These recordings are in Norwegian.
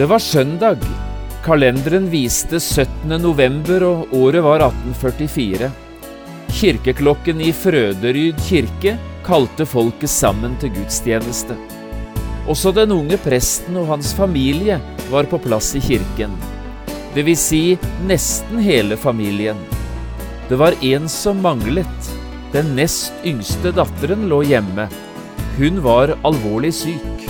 Det var søndag. Kalenderen viste 17. november, og året var 1844. Kirkeklokken i Frøderyd kirke kalte folket sammen til gudstjeneste. Også den unge presten og hans familie var på plass i kirken. Det vil si nesten hele familien. Det var en som manglet. Den nest yngste datteren lå hjemme. Hun var alvorlig syk.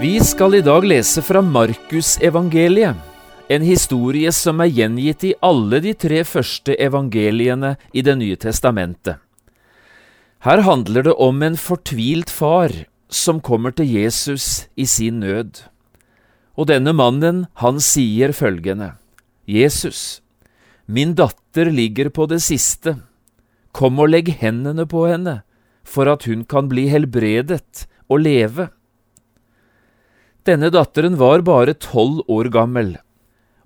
Vi skal i dag lese fra Markusevangeliet, en historie som er gjengitt i alle de tre første evangeliene i Det nye testamentet. Her handler det om en fortvilt far som kommer til Jesus i sin nød. Og denne mannen, han sier følgende, Jesus, min datter ligger på det siste, kom og legg hendene på henne, for at hun kan bli helbredet og leve. Denne datteren var bare tolv år gammel,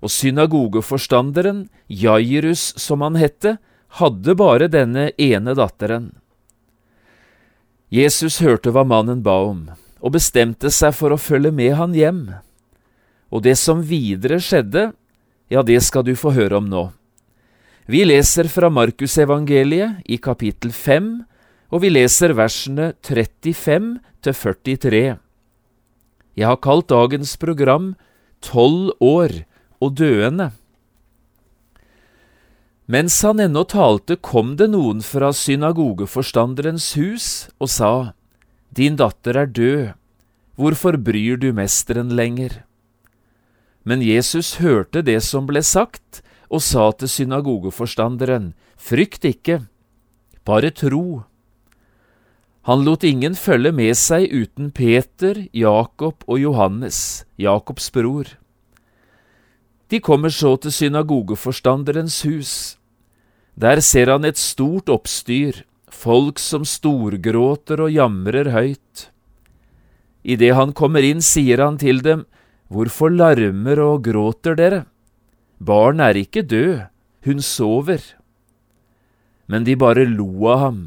og synagogeforstanderen, Jairus som han hette, hadde bare denne ene datteren. Jesus hørte hva mannen ba om, og bestemte seg for å følge med han hjem. Og det som videre skjedde, ja, det skal du få høre om nå. Vi leser fra Markusevangeliet i kapittel 5, og vi leser versene 35 til 43. Jeg har kalt dagens program Tolv år og døende. Mens han ennå talte, kom det noen fra synagogeforstanderens hus og sa, Din datter er død, hvorfor bryr du mesteren lenger? Men Jesus hørte det som ble sagt, og sa til synagogeforstanderen, Frykt ikke, bare tro. Han lot ingen følge med seg uten Peter, Jakob og Johannes, Jakobs bror. De kommer så til synagogeforstanderens hus. Der ser han et stort oppstyr, folk som storgråter og jamrer høyt. Idet han kommer inn, sier han til dem, Hvorfor larmer og gråter dere? Barn er ikke død, hun sover. Men de bare lo av ham.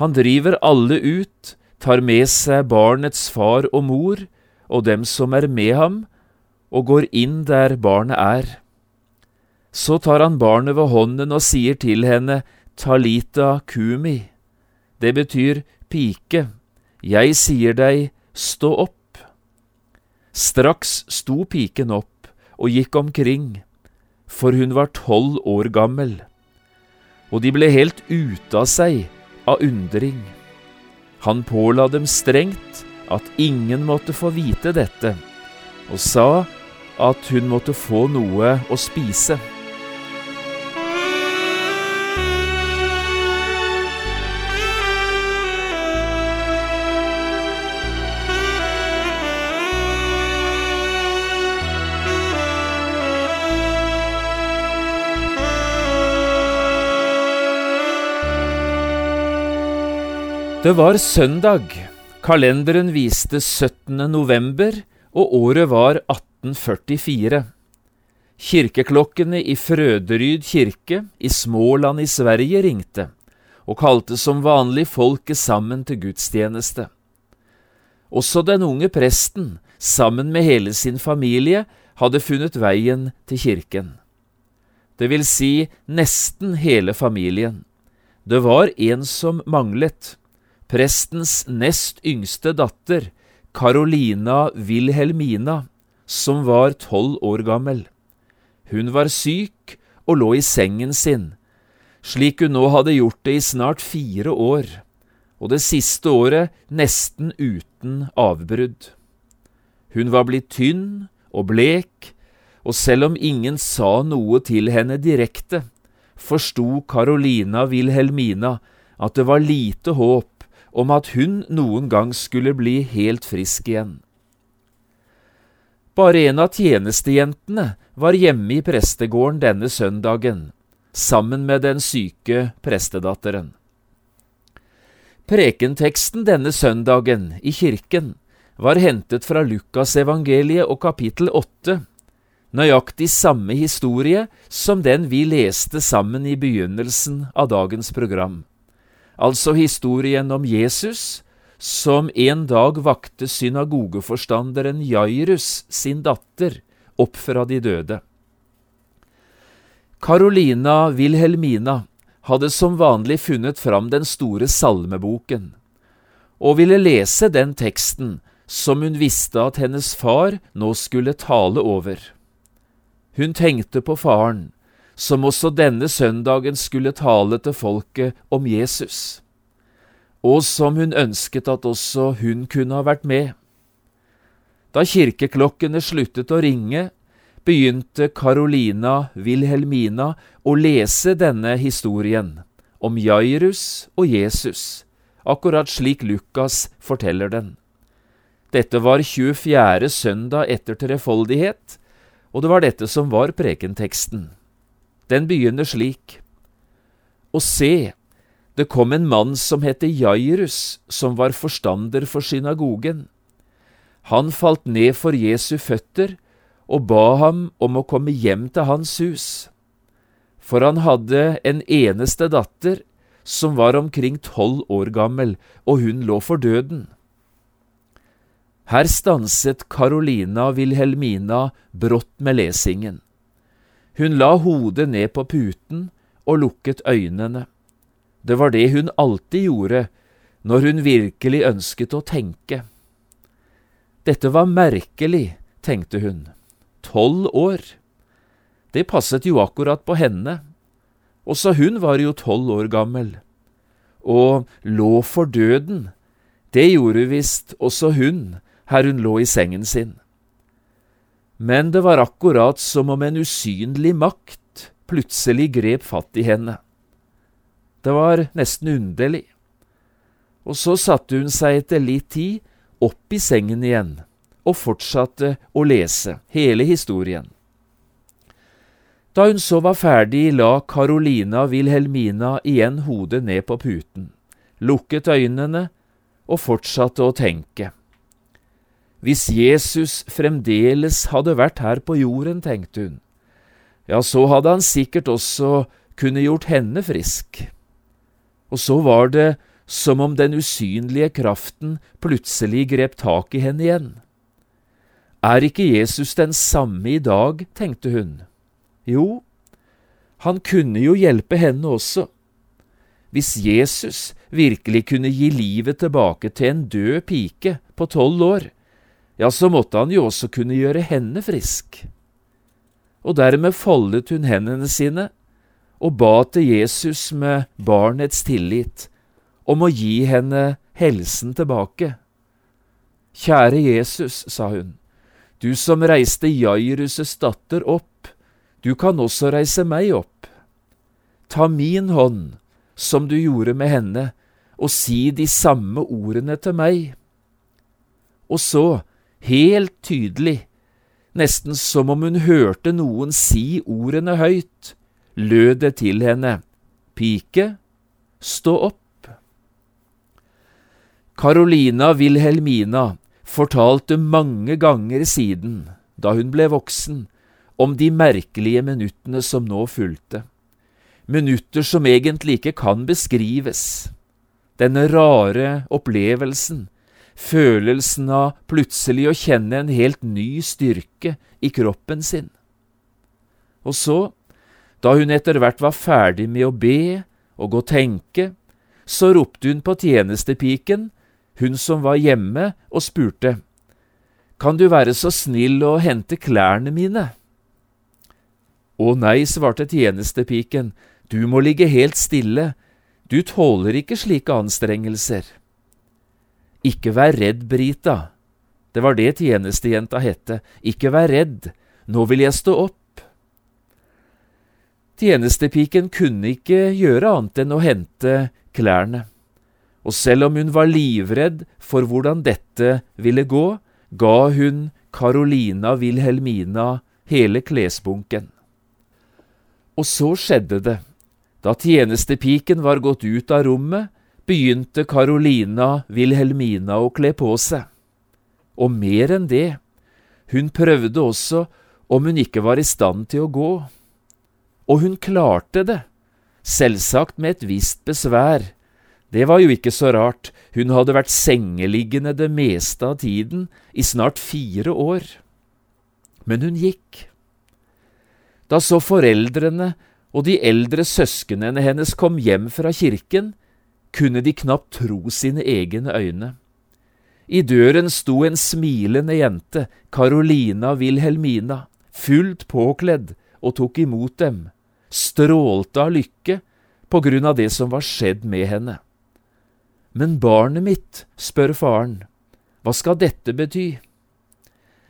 Han driver alle ut, tar med seg barnets far og mor og dem som er med ham, og går inn der barnet er. Så tar han barnet ved hånden og sier til henne, Talita kumi. Det betyr pike, jeg sier deg, stå opp. Straks sto piken opp og gikk omkring, for hun var tolv år gammel. Og de ble helt ute av seg av undring. Han påla dem strengt at ingen måtte få vite dette, og sa at hun måtte få noe å spise. Det var søndag. Kalenderen viste 17. november, og året var 1844. Kirkeklokkene i Frøderyd kirke i Småland i Sverige ringte, og kalte som vanlig folket sammen til gudstjeneste. Også den unge presten, sammen med hele sin familie, hadde funnet veien til kirken. Det vil si nesten hele familien. Det var en som manglet prestens nest yngste datter, Carolina Wilhelmina, som var tolv år gammel. Hun var syk og lå i sengen sin, slik hun nå hadde gjort det i snart fire år, og det siste året nesten uten avbrudd. Hun var blitt tynn og blek, og selv om ingen sa noe til henne direkte, forsto Carolina Wilhelmina at det var lite håp om at hun noen gang skulle bli helt frisk igjen. Bare en av tjenestejentene var hjemme i prestegården denne søndagen, sammen med den syke prestedatteren. Prekenteksten denne søndagen i kirken var hentet fra Lukasevangeliet og kapittel åtte, nøyaktig samme historie som den vi leste sammen i begynnelsen av dagens program, altså historien om Jesus som en dag vakte synagogeforstanderen Jairus sin datter opp fra de døde. Carolina Wilhelmina hadde som vanlig funnet fram den store salmeboken, og ville lese den teksten som hun visste at hennes far nå skulle tale over. Hun tenkte på faren, som også denne søndagen skulle tale til folket om Jesus, og som hun ønsket at også hun kunne ha vært med. Da kirkeklokkene sluttet å ringe, begynte Carolina Wilhelmina å lese denne historien om Jairus og Jesus, akkurat slik Lukas forteller den. Dette var 24. søndag etter trefoldighet, og det var dette som var prekenteksten. Den begynner slik. Og se, det kom en mann som het Jairus, som var forstander for synagogen. Han falt ned for Jesu føtter og ba ham om å komme hjem til hans hus, for han hadde en eneste datter som var omkring tolv år gammel, og hun lå for døden. Her stanset Carolina Wilhelmina brått med lesingen. Hun la hodet ned på puten og lukket øynene. Det var det hun alltid gjorde når hun virkelig ønsket å tenke. Dette var merkelig, tenkte hun tolv år. Det passet jo akkurat på henne. Også hun var jo tolv år gammel. Og lå for døden, det gjorde visst også hun her hun lå i sengen sin. Men det var akkurat som om en usynlig makt plutselig grep fatt i henne. Det var nesten underlig. Og så satte hun seg etter litt tid opp i sengen igjen og fortsatte å lese hele historien. Da hun så var ferdig, la Carolina Wilhelmina igjen hodet ned på puten, lukket øynene og fortsatte å tenke. Hvis Jesus fremdeles hadde vært her på jorden, tenkte hun, ja, så hadde han sikkert også kunne gjort henne frisk. Og så var det som om den usynlige kraften plutselig grep tak i henne igjen. Er ikke Jesus den samme i dag, tenkte hun. Jo, han kunne jo hjelpe henne også. Hvis Jesus virkelig kunne gi livet tilbake til en død pike på tolv år, ja, så måtte han jo også kunne gjøre henne frisk. Og dermed foldet hun hendene sine og ba til Jesus med barnets tillit om å gi henne helsen tilbake. Kjære Jesus, sa hun, du som reiste Jairus' datter opp, du kan også reise meg opp. Ta min hånd, som du gjorde med henne, og si de samme ordene til meg. Og så, helt tydelig, nesten som om hun hørte noen si ordene høyt, lød det til henne, Pike, stå opp. Carolina Wilhelmina fortalte mange ganger siden, da hun ble voksen, om de merkelige minuttene som nå fulgte. Minutter som egentlig ikke kan beskrives. Denne rare opplevelsen, følelsen av plutselig å kjenne en helt ny styrke i kroppen sin. Og så, da hun etter hvert var ferdig med å be og å tenke, så ropte hun på tjenestepiken hun som var hjemme, og spurte, Kan du være så snill å hente klærne mine? Å nei, svarte tjenestepiken, du må ligge helt stille, Du tåler ikke slike anstrengelser. Ikke vær redd, Brita. Det var det tjenestejenta hette. Ikke vær redd, nå vil jeg stå opp. Tjenestepiken kunne ikke gjøre annet enn å hente klærne, og selv om hun var livredd for hvordan dette ville gå, ga hun Carolina Wilhelmina hele klesbunken. Og så skjedde det. Da tjenestepiken var gått ut av rommet, begynte Carolina Wilhelmina å kle på seg. Og mer enn det, hun prøvde også om hun ikke var i stand til å gå. Og hun klarte det, selvsagt med et visst besvær. Det var jo ikke så rart, hun hadde vært sengeliggende det meste av tiden, i snart fire år. Men hun gikk. Da så foreldrene og de eldre søsknene hennes kom hjem fra kirken, kunne de knapt tro sine egne øyne. I døren sto en smilende jente, Carolina Wilhelmina, fullt påkledd, og tok imot dem, strålte av lykke på grunn av det som var skjedd med henne. Men barnet mitt, spør faren, hva skal dette bety?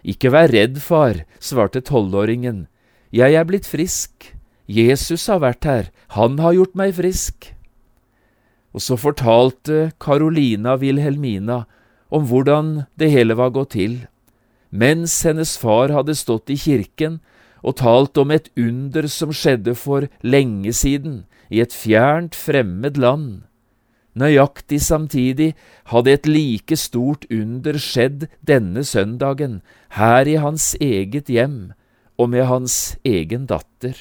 Ikke vær redd, far, svarte tolvåringen, jeg er blitt frisk, Jesus har vært her, han har gjort meg frisk. Og så fortalte Carolina Wilhelmina om hvordan det hele var gått til, mens hennes far hadde stått i kirken og talt om et under som skjedde for lenge siden, i et fjernt, fremmed land. Nøyaktig samtidig hadde et like stort under skjedd denne søndagen, her i hans eget hjem og med hans egen datter.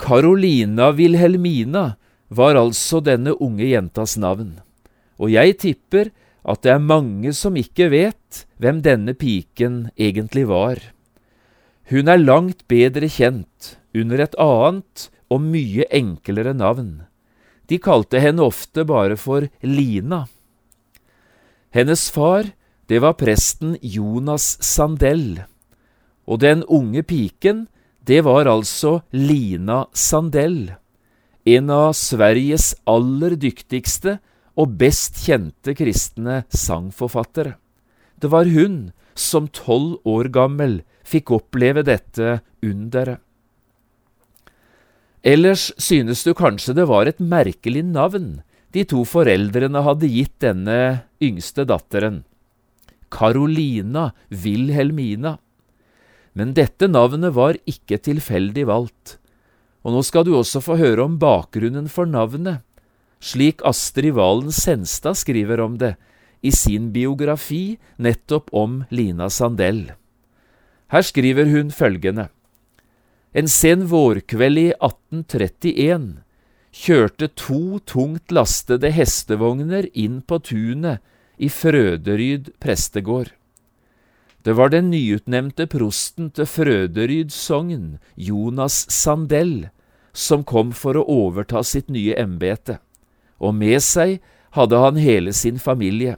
Carolina Wilhelmina var altså denne unge jentas navn, og jeg tipper at det er mange som ikke vet hvem denne piken egentlig var. Hun er langt bedre kjent under et annet og mye enklere navn. De kalte henne ofte bare for Lina. Hennes far, det var presten Jonas Sandell, og den unge piken, det var altså Lina Sandell en av Sveriges aller dyktigste og best kjente kristne sangforfattere. Det var hun som tolv år gammel fikk oppleve dette underet. Ellers synes du kanskje det var et merkelig navn de to foreldrene hadde gitt denne yngste datteren. Carolina Wilhelmina. Men dette navnet var ikke tilfeldig valgt. Og nå skal du også få høre om bakgrunnen for navnet, slik Astrid Valen Senstad skriver om det i sin biografi nettopp om Lina Sandell. Her skriver hun følgende. En sen vårkveld i 1831 kjørte to tungt lastede hestevogner inn på tunet i Frøderyd prestegård. Det var den nyutnevnte prosten til Frøderyd sogn, Jonas Sandell, som kom for å overta sitt nye embete, og med seg hadde han hele sin familie.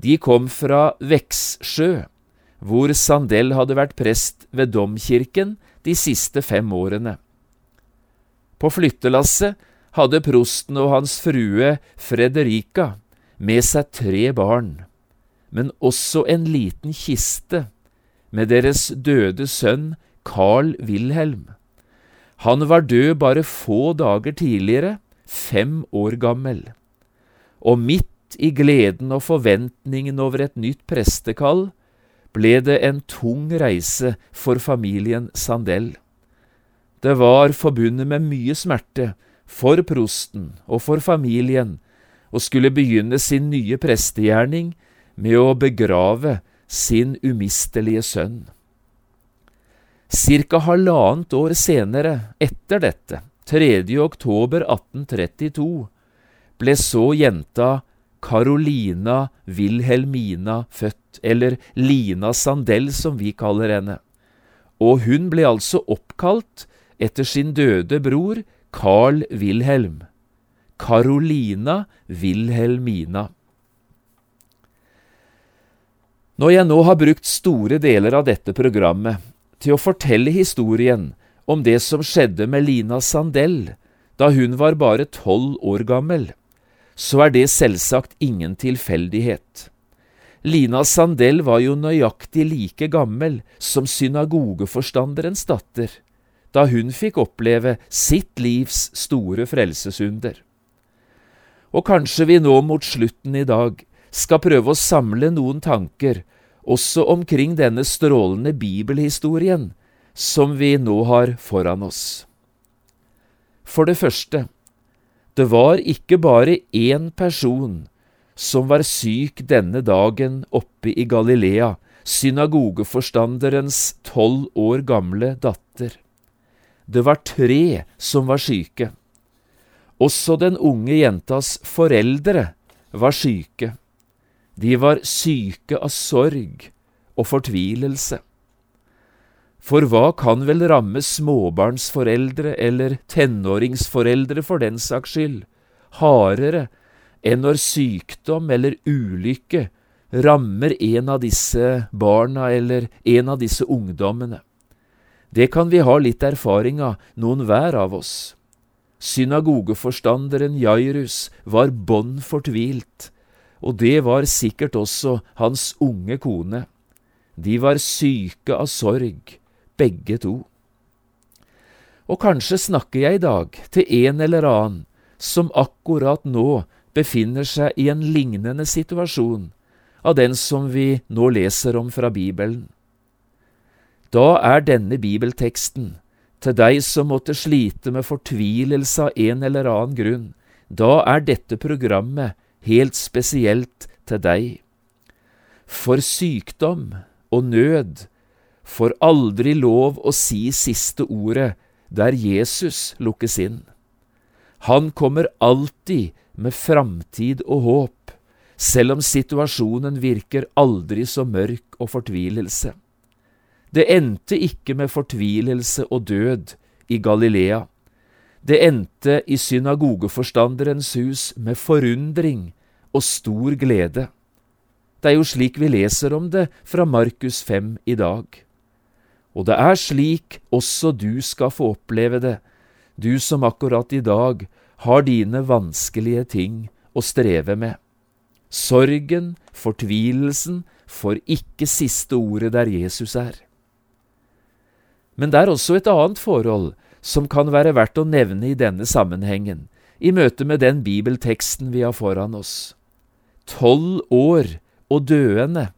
De kom fra Veksjø, hvor Sandell hadde vært prest ved domkirken de siste fem årene. På flyttelasset hadde prosten og hans frue Frederica med seg tre barn men også en liten kiste med deres døde sønn Carl Wilhelm. Han var død bare få dager tidligere, fem år gammel. Og midt i gleden og forventningen over et nytt prestekall ble det en tung reise for familien Sandell. Det var forbundet med mye smerte for prosten og for familien å skulle begynne sin nye prestegjerning med å begrave sin umistelige sønn. Cirka halvannet år senere, etter dette, 3. oktober 1832, ble så jenta Carolina Wilhelmina født, eller Lina Sandell som vi kaller henne, og hun ble altså oppkalt etter sin døde bror Carl Wilhelm. Carolina Wilhelmina. Når jeg nå har brukt store deler av dette programmet til å fortelle historien om det som skjedde med Lina Sandell da hun var bare tolv år gammel, så er det selvsagt ingen tilfeldighet. Lina Sandell var jo nøyaktig like gammel som synagogeforstanderens datter, da hun fikk oppleve sitt livs store frelsesunder. Og kanskje vi nå mot slutten i dag skal prøve å samle noen tanker også omkring denne strålende bibelhistorien som vi nå har foran oss. For det første, det var ikke bare én person som var syk denne dagen oppe i Galilea, synagogeforstanderens tolv år gamle datter. Det var tre som var syke. Også den unge jentas foreldre var syke. De var syke av sorg og fortvilelse. For hva kan vel ramme småbarnsforeldre eller tenåringsforeldre for den saks skyld, hardere enn når sykdom eller ulykke rammer en av disse barna eller en av disse ungdommene? Det kan vi ha litt erfaring av, noen hver av oss. Synagogeforstanderen Jairus var bånn fortvilt, og det var sikkert også hans unge kone. De var syke av sorg, begge to. Og kanskje snakker jeg i dag til en eller annen som akkurat nå befinner seg i en lignende situasjon av den som vi nå leser om fra Bibelen. Da er denne bibelteksten til deg som måtte slite med fortvilelse av en eller annen grunn, da er dette programmet helt spesielt til deg. For sykdom og nød får aldri lov å si siste ordet der Jesus lukkes inn. Han kommer alltid med framtid og håp, selv om situasjonen virker aldri så mørk og fortvilelse. Det endte ikke med fortvilelse og død i Galilea. Det endte i synagogeforstanderens hus med forundring og stor glede. Det er jo slik vi leser om det fra Markus 5 i dag. Og det er slik også du skal få oppleve det, du som akkurat i dag har dine vanskelige ting å streve med. Sorgen, fortvilelsen, får ikke siste ordet der Jesus er. Men det er også et annet forhold som kan være verdt å nevne i denne sammenhengen, i møte med den bibelteksten vi har foran oss. Tolv år og døende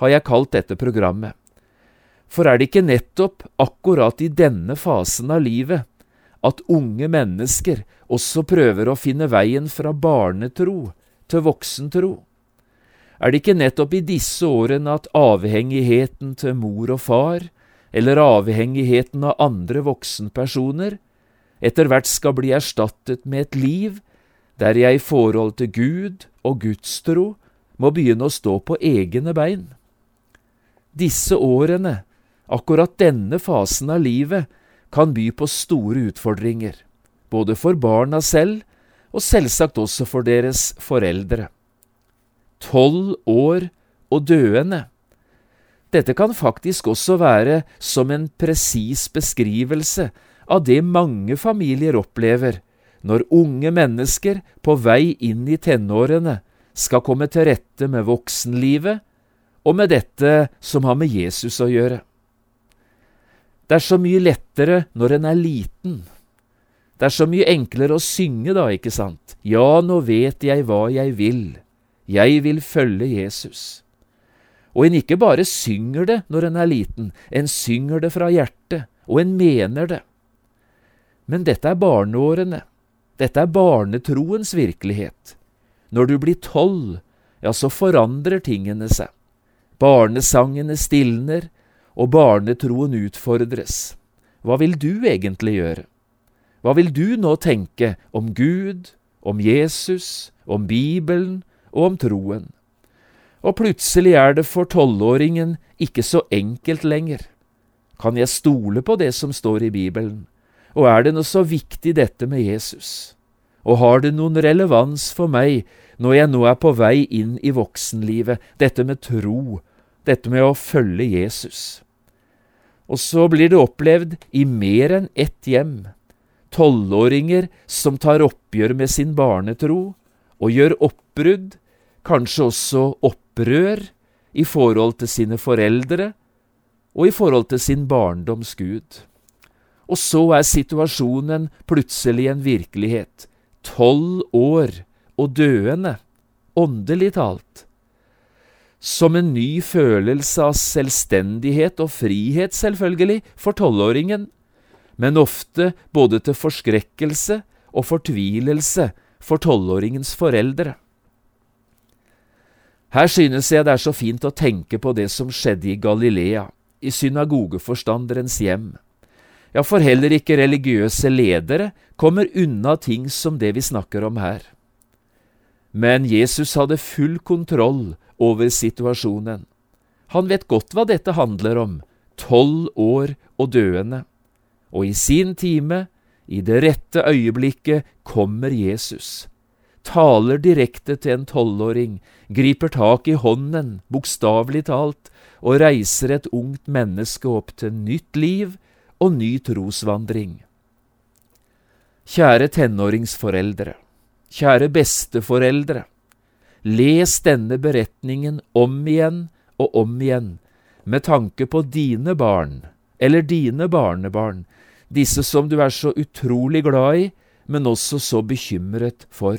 har jeg kalt dette programmet. For er det ikke nettopp akkurat i denne fasen av livet at unge mennesker også prøver å finne veien fra barnetro til voksentro? Er det ikke nettopp i disse årene at avhengigheten til mor og far, eller avhengigheten av andre voksenpersoner, etter hvert skal bli erstattet med et liv der jeg i forhold til Gud og gudstro må begynne å stå på egne bein? Disse årene Akkurat denne fasen av livet kan by på store utfordringer, både for barna selv og selvsagt også for deres foreldre. Tolv år og døende. Dette kan faktisk også være som en presis beskrivelse av det mange familier opplever når unge mennesker på vei inn i tenårene skal komme til rette med voksenlivet og med dette som har med Jesus å gjøre. Det er så mye lettere når en er liten. Det er så mye enklere å synge da, ikke sant? Ja, nå vet jeg hva jeg vil. Jeg vil følge Jesus. Og en ikke bare synger det når en er liten, en synger det fra hjertet, og en mener det. Men dette er barneårene. Dette er barnetroens virkelighet. Når du blir tolv, ja, så forandrer tingene seg. Barnesangene stilner, og barnetroen utfordres. Hva vil du egentlig gjøre? Hva vil du nå tenke om Gud, om Jesus, om Bibelen og om troen? Og plutselig er det for tolvåringen ikke så enkelt lenger. Kan jeg stole på det som står i Bibelen? Og er det noe så viktig dette med Jesus? Og har det noen relevans for meg når jeg nå er på vei inn i voksenlivet, dette med tro dette med å følge Jesus. Og så blir det opplevd i mer enn ett hjem. tolvåringer som tar oppgjør med sin barnetro, og gjør oppbrudd, kanskje også opprør, i forhold til sine foreldre og i forhold til sin barndoms Gud. Og så er situasjonen plutselig en virkelighet. Tolv år og døende, åndelig talt. Som en ny følelse av selvstendighet og frihet, selvfølgelig, for tolvåringen, men ofte både til forskrekkelse og fortvilelse for tolvåringens foreldre. Her synes jeg det er så fint å tenke på det som skjedde i Galilea, i synagogeforstanderens hjem. Ja, for heller ikke religiøse ledere kommer unna ting som det vi snakker om her. Men Jesus hadde full kontroll over situasjonen. Han vet godt hva dette handler om, tolv år og døende. Og i sin time, i det rette øyeblikket, kommer Jesus. Taler direkte til en tolvåring, griper tak i hånden, bokstavelig talt, og reiser et ungt menneske opp til nytt liv og ny trosvandring. Kjære tenåringsforeldre, kjære besteforeldre, les denne beretningen om igjen og om igjen med tanke på dine barn eller dine barnebarn, disse som du er så utrolig glad i, men også så bekymret for.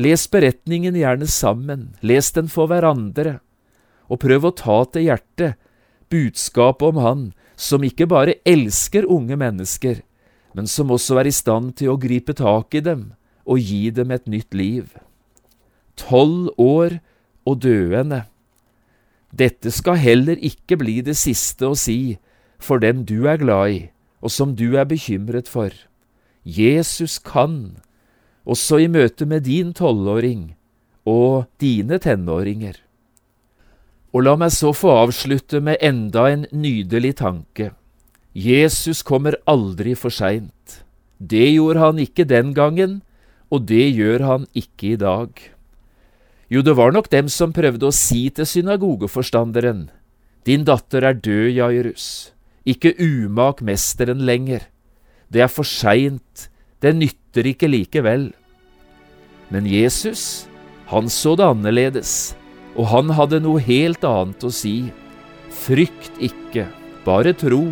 Les beretningen gjerne sammen, les den for hverandre, og prøv å ta til hjertet budskapet om Han som ikke bare elsker unge mennesker, men som også er i stand til å gripe tak i dem og gi dem et nytt liv. Tolv år og døende. Dette skal heller ikke bli det siste å si for dem du er glad i, og som du er bekymret for. Jesus kan, også i møte med din tolvåring og dine tenåringer. Og la meg så få avslutte med enda en nydelig tanke. Jesus kommer aldri for seint. Det gjorde han ikke den gangen, og det gjør han ikke i dag. Jo, det var nok dem som prøvde å si til synagogeforstanderen, Din datter er død, Jairus, ikke umak mesteren lenger, det er for seint, det nytter ikke likevel. Men Jesus, han så det annerledes og han hadde noe helt annet å si. Frykt ikke, bare tro.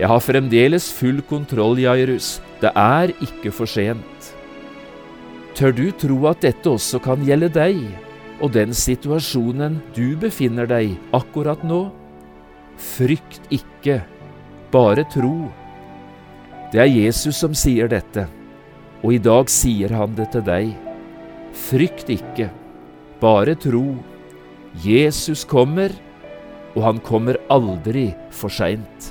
Jeg har fremdeles full kontroll, Jairus, det er ikke for sent. Tør du tro at dette også kan gjelde deg og den situasjonen du befinner deg akkurat nå? Frykt ikke, bare tro. Det er Jesus som sier dette, og i dag sier han det til deg. Frykt ikke, bare tro. Jesus kommer, og han kommer aldri for seint.